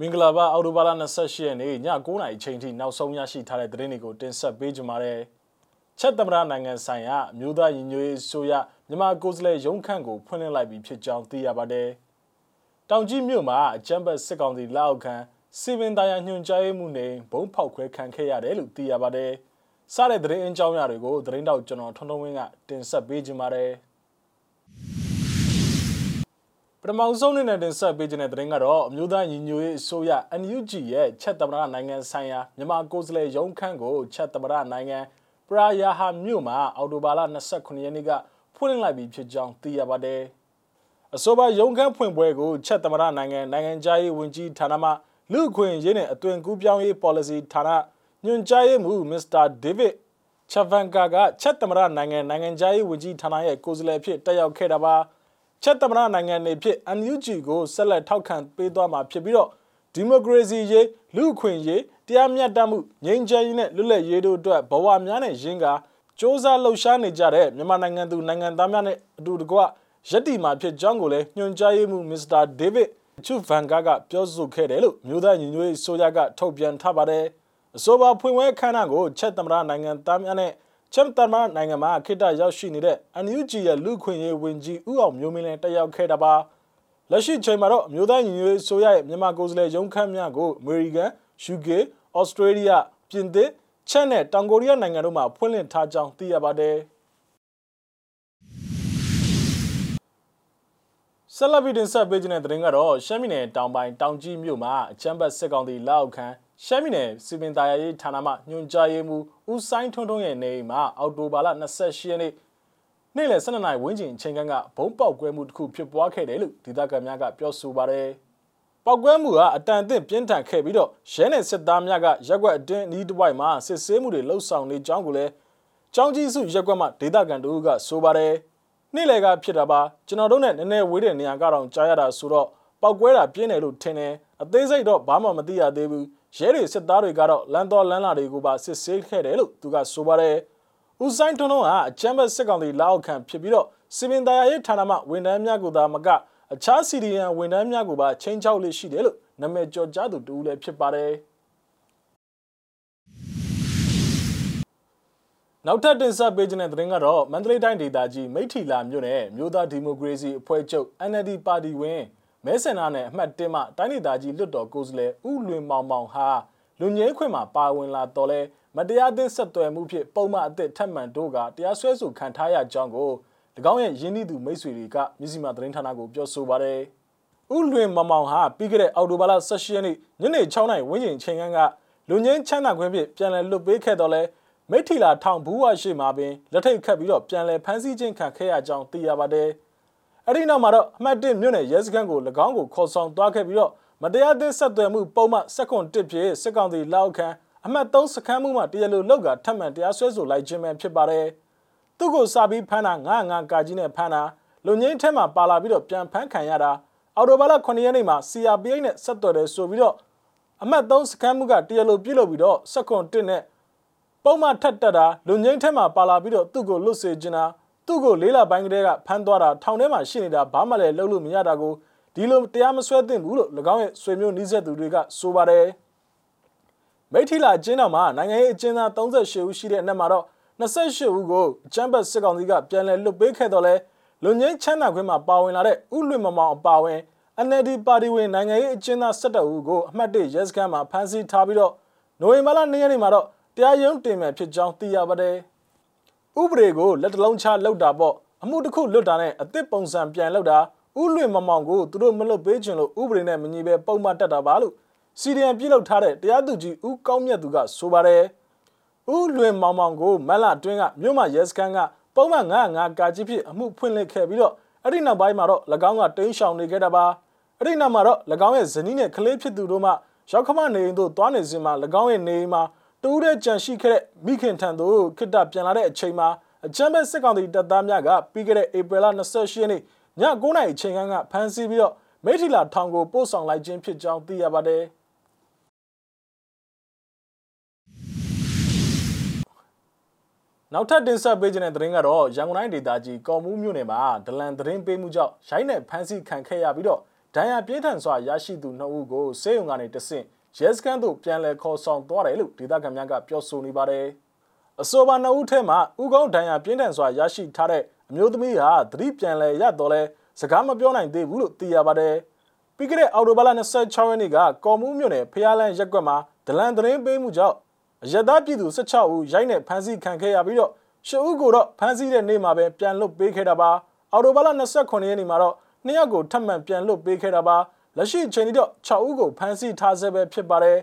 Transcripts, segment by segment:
မင်္ဂလာပါအော်တိုဘာလ28ရက်နေ့ည9:00နာရီချိန်ထိနောက်ဆုံးရရှိထားတဲ့သတင်းတွေကိုတင်ဆက်ပေးကြပါမယ်။ချက်သမရနိုင်ငံဆိုင်ရာမြို့သားညီညွတ်ရေးဆိုရမြန်မာကိုယ်စားလှယ်ရုံးခန့်ကိုဖွင့်လှစ်လိုက်ပြီးဖြစ်ကြောင်းသိရပါတယ်။တောင်ကြီးမြို့မှာအကြမ်းဖက်စစ်ကောင်စီလက်အောက်ခံစီဗင်သားရညွှန်ကြားရေးမှုနေဘုံဖောက်ခွဲခံခဲ့ရတယ်လို့သိရပါတယ်။စတဲ့သတင်းအကြောင်းအရာတွေကိုသတင်းတောက်ကျွန်တော်ထွန်းထွန်းဝင်းကတင်ဆက်ပေးကြပါမယ်။ ထမဆုံးအနေနဲ့တင်ဆက်ပေးခြင်းတဲ့သတင်းကတော့အမျိုးသားညီညွတ်ရေးအစိုးရ NUG ရဲ့ချက်သမရနိုင်ငံဆိုင်ရာမြန်မာကိုယ်စားလှယ်ရုံးခန်းကိုချက်သမရနိုင်ငံပရာယာဟာမြို့မှာအော်တိုဘာလ29ရက်နေ့ကဖွင့်လှစ်လိုက်ပြီးဖြစ်ကြောင်းသိရပါတယ်။အဆိုပါရုံးခန်းဖွင့်ပွဲကိုချက်သမရနိုင်ငံနိုင်ငံသားရေးဝန်ကြီးဌာနမှလူခွင့်ရေးနဲ့အသွင်ကူးပြောင်းရေး policy ဌာနညွှန်ကြားရေးမှူး Mr. David ချက်ဗန်ကာကချက်သမရနိုင်ငံနိုင်ငံသားရေးဝန်ကြီးဌာနရဲ့ကိုယ်စားလှယ်ဖြစ်တက်ရောက်ခဲ့တာပါ။ ချက်သမရနိုင်ငံနေဖြစ် NUG ကိုဆက်လက်ထောက်ခံပေးသွားမှာဖြစ်ပြီးတော့ဒီမိုကရေစီရေးလူ့အခွင့်အရေးတရားမျှတမှုငြိမ်းချမ်းရေးနဲ့လွတ်လပ်ရေးတို့အတွက်ဘဝများနဲ့ရင်းကားစ조사လှုပ်ရှားနေကြတဲ့မြန်မာနိုင်ငံသူနိုင်ငံသားများနဲ့အတူတကွရည်တည်မှာဖြစ်ကြောင်းကိုလည်းညွှန်ကြားရေးမှူးမစ္စတာဒေးဗစ်ချူဗန်ကာကပြောဆိုခဲ့တယ်လို့မြို့သားညီညွတ်ရေးဆိုရကထုတ်ပြန်ထားပါတယ်အဆိုပါဖွင့်ပွဲခမ်းနားကိုချက်သမရနိုင်ငံသားများနဲ့ ချက်တမနိုင်ငံမှာခိတရောက်ရှိနေတဲ့ NUG ရဲ့လူခွင့်ရေးဝန်ကြီးဦးအောင်မျိုးမင်းလည်းတက်ရောက်ခဲ့တာပါလက်ရှိချိန်မှာတော့အမျိုးသားညီညွတ်ရေးဆိုရရဲ့မြန်မာကိုယ်စားလှယ်ရုံးခန်းများကိုအမေရိကန် UK ဩစတြေးလျပြင်သစ်ချက်နဲ့တောင်ကိုရီးယားနိုင်ငံတို့မှာဖွင့်လှစ်ထားကြောင်းသိရပါတယ်ဆက်လက်ပြီးတင်ဆက်ပေးခြင်းတဲ့သတင်းကတော့ရှမ်းပြည်နယ်တောင်ပိုင်းတောင်ကြီးမြို့မှာအချမ်းဘတ်စစ်ကောင်စီလက်အောက်ခံ ရှမ်းပြည်နယ်စီပင်သားရေးဌာနမှညွှန်ကြားရေးမှူးဦးဆိုင်ထွန်းထွန်းရဲ့နေအိမ်မှာအောက်တိုဘာလ28ရက်နေ့နေ့လယ်12နာရီဝန်းကျင်အချိန်ကဘုံပေါက်ကွဲမှုတစ်ခုဖြစ်ပွားခဲ့တယ်လို့ဒေသခံများကပြောဆိုပါတယ်။ပေါက်ကွဲမှုကအတန်အသင့်ပြင်းထန်ခဲ့ပြီးတော့ရဲနယ်စစ်သားများကရက်ွက်အတွင်းအနီးတစ်ဝိုက်မှာစစ်ဆေးမှုတွေလှုပ်ဆောင်နေကြောင်းကိုလည်းចောင်းကြီးစုရက်ွက်မှဒေသခံတို့ကဆိုပါတယ်။နေ့လယ်ကဖြစ်တာပါကျွန်တော်တို့နဲ့နည်းနည်းဝေးတဲ့နေရာကတော့ကြားရတာဆိုတော့ပေါက်ကွဲတာပြင်းတယ်လို့ထင်တယ်အသေးစိတ်တော့ဘာမှမသိရသေးဘူး ရဲတွေစစ်သားတွေကတော့လမ်းတော်လမ်းလာတွေကိုပါစစ်ဆေးခဲ့တယ်လို့သူကဆိုပါတယ်။ဦးဆိုင်ထွန်းထွန်းဟာအချမ်းဘတ်စစ်ကောင်စီလက်အောက်ခံဖြစ်ပြီးတော့စီမင်တရားရေးဌာနမှဝန်ထမ်းများကိုသာမကအခြားစီဒီယန်ဝန်ထမ်းများကိုပါချင်းချောက်လေးရှိတယ်လို့နာမည်ကျော်ကြားသူတူလည်းဖြစ်ပါတယ်။နောက်ထပ်တင်ဆက်ပေးခြင်းတဲ့သတင်းကတော့မန္တလေးတိုင်းဒေသကြီးမိထီလာမြို့နယ်မြို့သားဒီမိုကရေစီအဖွဲ့ချုပ် NLD ပါတီဝင် မဲဆန္ဒနယ်အမှတ်1မှတိုင်းဒေသကြီးလွတ်တော်ကိုယ်စားလှယ်ဦးလွင်မောင်မောင်ဟာလူငင်းခွင့်မှာပါဝင်လာတော့လဲမတရားသင်းဆက်သွယ်မှုဖြင့်ပုံမှန်အသစ်ထပ်မံတို့ကတရားစွဲဆိုခံထားရကြောင်းကို၎င်းရဲ့ရင်းနှီးသူမိတ်ဆွေတွေကမြစည်းမသတင်းဌာနကိုပြောဆိုပါတယ်။ဦးလွင်မောင်မောင်ဟာပြီးခဲ့တဲ့အောက်တိုဘာလ18ရက်နေ့ညနေ6နာရီဝန်းကျင်ချိန်ကလူငင်းချမ်းသာခွင့်ဖြင့်ပြန်လည်လွတ်ပေးခဲ့တော့လဲမိထီလာထောင်ဘူးဝရှိမှာပင်လက်ထိတ်ခတ်ပြီးတော့ပြန်လည်ဖမ်းဆီးခြင်းခံခဲ့ရကြောင်းသိရပါတယ်။ အဲ့ဒီနောက်မှာတော့အမှတ်1မြို့နယ်ရဲစခန်းကို၎င်းကိုခေါ်ဆောင်သွားခဲ့ပြီးတော့မတရားသင်းဆက်သွယ်မှုပုံမှန်စက္ကွန်1ဖြစ်စစ်ကောင်စီလောက်ခံအမှတ်3စခန်းမှုမှာတရားလိုလောက်ကထပ်မံတရားစွဲဆိုလိုက်ခြင်းပဲဖြစ်ပါတယ်။သူ့ကိုစာပြီးဖမ်းတာ9-9ကာကြီးနဲ့ဖမ်းတာလူငင်းထဲမှာပါလာပြီးတော့ပြန်ဖမ်းခံရတာအော်တိုဘာလ9ရက်နေ့မှာ CRPH နဲ့ဆက်သွယ်တယ်ဆိုပြီးတော့အမှတ်3စခန်းမှုကတရားလိုပြုလုပ်ပြီးတော့စက္ကွန်1နဲ့ပုံမှန်ထက်တက်တာလူငင်းထဲမှာပါလာပြီးတော့သူ့ကိုလွတ်စေချင်တာ သူ့ကိုလေးလပိုင်းကလေးကဖမ်းသွားတာထောင်ထဲမှာရှိနေတာဘာမှလည်းလုပ်လို့မရတာကိုဒီလိုတရားမစွဲသင့်ဘူးလို့၎င်းရဲ့ဆွေမျိုးနှီးဆက်သူတွေကဆိုပါတယ်မိထီလာအကျဉ်းတော်မှာနိုင်ငံရေးအကျဉ်းသား38ဦးရှိတဲ့အနက်မှာတော့28ဦးကိုအချမ်းဘတ်စစ်ကောင်စီကပြန်လည်လွတ်ပေးခဲ့တော့လဲလူငင်းချမ်းသာခွင့်မှာပါဝင်လာတဲ့ဥလွင်မမောင်အပါဝင် NLD ပါတီဝင်နိုင်ငံရေးအကျဉ်းသား17ဦးကိုအမှတ်1ရဲစခန်းမှာဖမ်းဆီးထားပြီးတော့နိုဝင်ဘာလ2ရက်နေ့မှာတော့တရားရုံးတင်မယ်ဖြစ်ကြောင်းသိရပါတယ်။ ဥပဒေကိုလက်တလုံးချလောက်တာပေါ့အမှုတစ်ခုလွတ်တာနဲ့အသစ်ပုံစံပြန်လောက်တာဥလွင်မမောင်ကိုသူတို့မလွတ်ပေးချင်လို့ဥပဒေနဲ့မညီပဲပုံမှန်တက်တာပါလို့စီဒီအမ်ပြုတ်ထားတဲ့တရားသူကြီးဦးကောင်းမြတ်သူကဆိုပါတယ်ဥလွင်မောင်မောင်ကိုမက်လာတွင်းကမြို့မရဲစခန်းကပုံမှန်905ကာကြီးဖြစ်အမှုဖွင့်လှစ်ခဲ့ပြီးတော့အဲ့ဒီနောက်ပိုင်းမှာတော့၎င်းကတင်းရှောင်နေခဲ့တာပါအဲ့ဒီနောက်မှာတော့၎င်းရဲ့ဇနီးနဲ့ကလေးဖြစ်သူတို့မှရောက်ခမနေအိမ်တို့သွားနေစဉ်မှာ၎င်းရဲ့နေအိမ်မှာ တူးတဲ့ကြံရှိခဲ့တဲ့မိခင်ထံသို့ခိတ္တပြန်လာတဲ့အချိန်မှာအကြမ်းဖက်စစ်ကောင်စီတပ်သားများကပြီးခဲ့တဲ့ဧပြီလ28ရက်နေ့ည9:00နာရီအချိန်ကဖမ်းဆီးပြီးတော့မိထီလာထောင်ကိုပို့ဆောင်လိုက်ခြင်းဖြစ်ကြောင်းသိရပါတယ်။နောက်ထပ်တင်ဆက်ပေးခြင်းတဲ့သတင်းကတော့ရန်ကုန်တိုင်းဒေသကြီးကော်မှုမြို့နယ်မှာဒလန်သတင်းပေးမှုကြောင့်ရိုင်းနဲ့ဖမ်းဆီးခံခဲ့ရပြီးတော့ဒဏ်ရာပြင်းထန်စွာရရှိသူ2ဦးကိုစေယုံကနေတဆင့် ရဲစခန်းသို့ပြန်လည်ခေါ်ဆောင်သွားတယ်လို့ဒေသခံများကပြောဆိုနေပါတယ်။အဆိုပါ2ဦးထဲမှာဥကုန်းဒဏ်ရာပြင်းထန်စွာရရှိထားတဲ့အမျိုးသမီးဟာသတိပြန်လည်ရတော့လဲစကားမပြောနိုင်သေးဘူးလို့သိရပါတယ်။ပြီးခဲ့တဲ့အော်တိုဘာလ26ရက်နေ့ကကော်မှုမြို့နယ်ဖျားလန်းရက်ကွက်မှာဒလန်သတင်းပေးမှုကြောင့်အရသားပြည်သူ16ဦးရိုက်နဲ့ဖမ်းဆီးခံခဲ့ရပြီးတော့ရှစ်ဦးကိုတော့ဖမ်းဆီးတဲ့နေ့မှာပဲပြန်လွတ်ပေးခဲ့တာပါ။အော်တိုဘာလ29ရက်နေ့မှာတော့နှစ်ယောက်ကိုထပ်မံပြန်လွတ်ပေးခဲ့တာပါ လက်ရှိအချိန်ထိတော့6ဦးကိုဖမ်းဆီးထားဆဲပဲဖြစ်ပါတယ်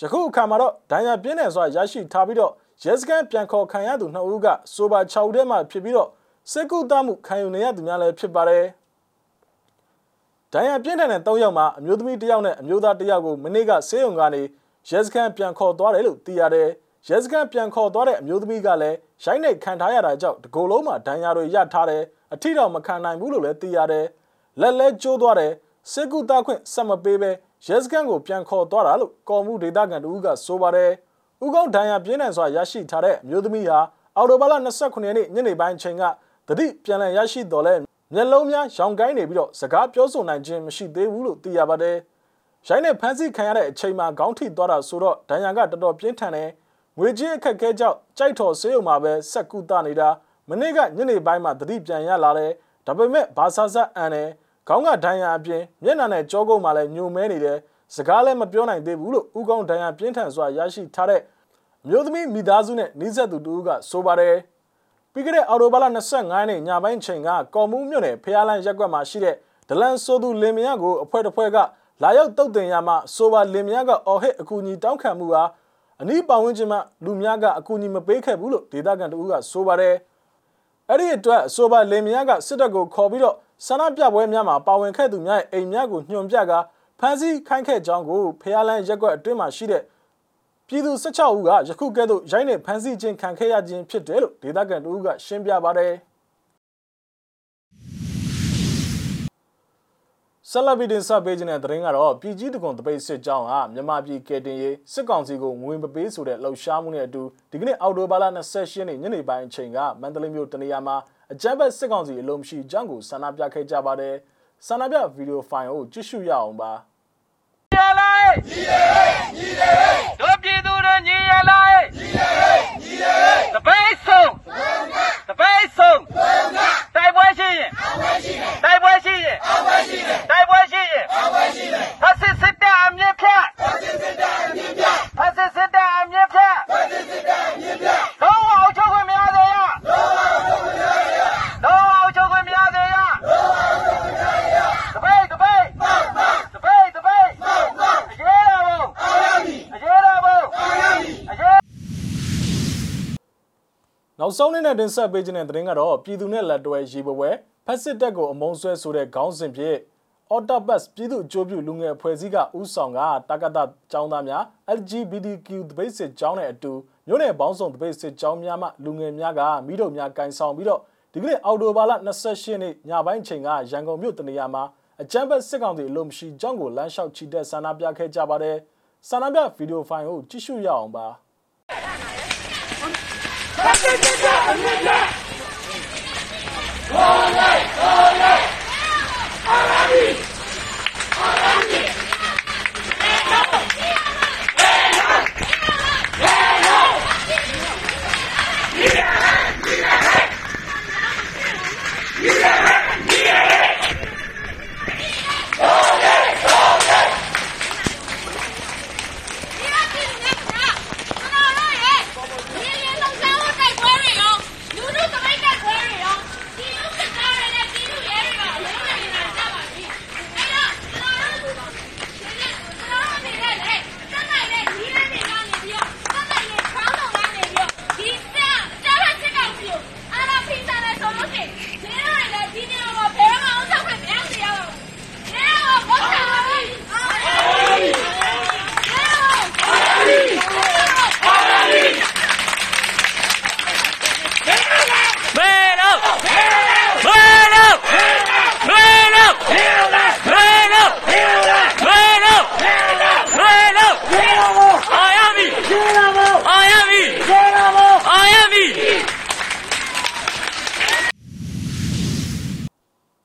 ယခုအခါမှာတော့ဒဏ်ရာပြင်းထန်စွာရရှိထားပြီးတော့ရဲစခန်းပြန်ခေါ်ခံရသူ2ဦးကဆိုပါ6ဦးထဲမှာဖြစ်ပြီးတော့စစ်ကူတမှုခံယူနေရသူများလည်းဖြစ်ပါတယ်ဒဏ်ရာပြင်းထန်တဲ့3ယောက်မှာအမျိုးသမီး1ယောက်နဲ့အမျိုးသား1ယောက်ကိုမနေ့ကဆေးရုံကနေရဲစခန်းပြန်ခေါ်သွားတယ်လို့သိရတယ်ရဲစခန်းပြန်ခေါ်သွားတဲ့အမျိုးသမီးကလည်းရိုက်နှိတ်ခံထားရတာကြောင့်တကိုယ်လုံးမှာဒဏ်ရာတွေရထားတယ်အထီတော်မခံနိုင်ဘူးလို့လည်းသိရတယ်လက်လဲကျိုးသွားတယ် စစ်ကူတာခွင့်ဆက်မပေးပဲရဲစခန်းကိုပြန်ခေါ်သွားတာလို့ကော်မှုဒေသခံတို့ကဆိုပါတယ်။ဥကောင်းဒဏ်ရာပြင်းထန်စွာရရှိထားတဲ့မျိုးသမီးဟာအော်တိုဘာလ29ရက်နေ့ညနေပိုင်းချိန်ကတတိပြန်လည်ရရှိတော်လဲမျက်လုံးများရောင်ကိုင်းနေပြီးတော့စကားပြောဆိုနိုင်ခြင်းမရှိသေးဘူးလို့သိရပါတယ်။ရိုင်းနဲ့ဖမ်းဆီးခံရတဲ့အချိန်မှာခေါင်းထိသွားတာဆိုတော့ဒဏ်ရာကတော်တော်ပြင်းထန်တယ်။ငွေကြေးအခက်ခဲကြောင့်ကြိုက်တော်ဆေးရုံမှာပဲဆက်ကူတာနေတာမနေ့ကညနေပိုင်းမှာတတိပြန်ရလာတယ်။ဒါပေမဲ့ဘာသာစအန်တယ် ခေါင်းကဒဏ်ရာအပြင်မျက်နှာနဲ့ကြောကုန်းမှာလည်းညိုမဲနေတယ်စကားလည်းမပြောနိုင်သေးဘူးလို့ဥကောင်းဒဏ်ရာပြင်းထန်စွာရရှိထားတဲ့မျိုးသမီးမိသားစုနဲ့နှိစက်သူတူကဆိုပါတယ်ပြီးခဲ့တဲ့အော်တိုဘာလ25ရက်နေ့ညပိုင်းချိန်ကကော်မှုမြို့နယ်ဖျားလန်းရက်ကွက်မှာရှိတဲ့ဒလန်ဆိုသူလင်မယားကိုအဖွဲ့တစ်ဖွဲ့ကလာရောက်တုတ်တင်ရမှဆိုပါလင်မယားကအော်ဟစ်အကူအညီတောင်းခံမှုဟာအနီးပတ်ဝန်းကျင်မှာလူများကအကူအညီမပေးခဲ့ဘူးလို့ဒေသခံတူကဆိုပါတယ်အဲ့ဒီအတွက်အဆိုပါလင်မယားကစစ်တပ်ကိုခေါ်ပြီးတော့ ဆန္ဒပြပွဲများမှာပါဝင်ခဲ့သူများရဲ့အိမ်များကိုညွှန်ပြကာဖမ်းဆီးခိုင်းခဲ့ကြောင်းကိုဖျားလန်းရက်ကွက်အတွင်းမှာရှိတဲ့ပြည်သူ16ဦးကယခုကဲ့သို့ရိုင်းနဲ့ဖမ်းဆီးခြင်းခံခဲ့ရခြင်းဖြစ်တယ်လို့ဒေသခံတို့ကရှင်းပြပါတယ်ဆလဗီဒင်ဆပ်ပေးခြင်းတဲ့သတင်းကတော့ပြည်ကြီးတကွန်တပိတ်စစ်ကြောင်းဟာမြန်မာပြည်ကယ်တင်ရေးစစ်ကောင်စီကိုငွေမပေးဆိုတဲ့လှုပ်ရှားမှုနဲ့အတူဒီကနေ့အောက်တိုဘာလ28ရက်နေ့ညနေပိုင်းအချိန်ကမန္တလေးမြို့တနေရာမှာ အကြမ်းဖက်စစ်ကောင်စီအလုံးမရှိကြောင်းကိုဆန္ဒပြခဲ့ကြပါတယ်ဆန္ဒပြဗီဒီယိုဖိုင်ကိုကြည့်ရှုရအောင်ပါညီရလိုက်ညီရညီရတို့ပြည်သူတွေညီရလိုက်ညီရညီရတပိတ်ဆုံးတပိတ်ဆုံးတိုက်ပွဲရှိရင်တိုက်ပွဲရှိရင်တိုက်ပွဲရှိရင်ဖက်စစ်စစ်တပ်အမြင့်ဖြတ်ဖက်စစ်စစ်တပ်အမြင့်ဖြတ်ဖက်စစ်စစ်တပ်အမြင့်ဖြတ်ဖက်စစ်စစ်တပ်အမြင့်ဖြတ်တော့အောင်ချုပ်ခွင့်မရသေးရတော့အောင်ချုပ်ခွင့်မရသေးရတော့အောင်ချုပ်ခွင့်မရသေးရတပိတ်တပိတ်တပိတ်တပိတ်အရေးတော်ဘုံအရေးတော်ဘုံအရေး နောက်ဆုံးနေ့နဲ့တင်ဆက်ပေးခြင်းတဲ့သတင်းကတော့ပြည်သူနဲ့လက်တွဲရေပပွဲဖက်စစ်တပ်ကိုအမုံဆွဲဆိုတဲ့ခေါင်းစဉ်ဖြင့် Autobus ပြည်သူ့အကျိုးပြုလူငယ်အဖွဲ့အစည်းကဥဆောင်ကတက္ကသကျောင်းသားများ LGBTQ တပိတ်စစ်ကျောင်းနဲ့အတူမြို့နယ်ပေါင်းစုံတပိတ်စစ်ကျောင်းများမှလူငယ်များကမိတို့များကင်ဆောင်ပြီးတော့ဒီကနေ့အော်တိုဘာလ28ရက်နေ့ညပိုင်းချိန်ကရန်ကုန်မြို့တနေရာမှာအကြမ်းဖက်စစ်ကောင်စီအလို့မရှိကျောင်းကိုလမ်းလျှောက်ချီတက်ဆန္ဒပြခဲ့ကြပါတယ်ဆန္ဒပြဗီဒီယိုဖိုင်ကိုကြည့်ရှုရအောင်ပါ Hak edeceğim millet! Vallahi!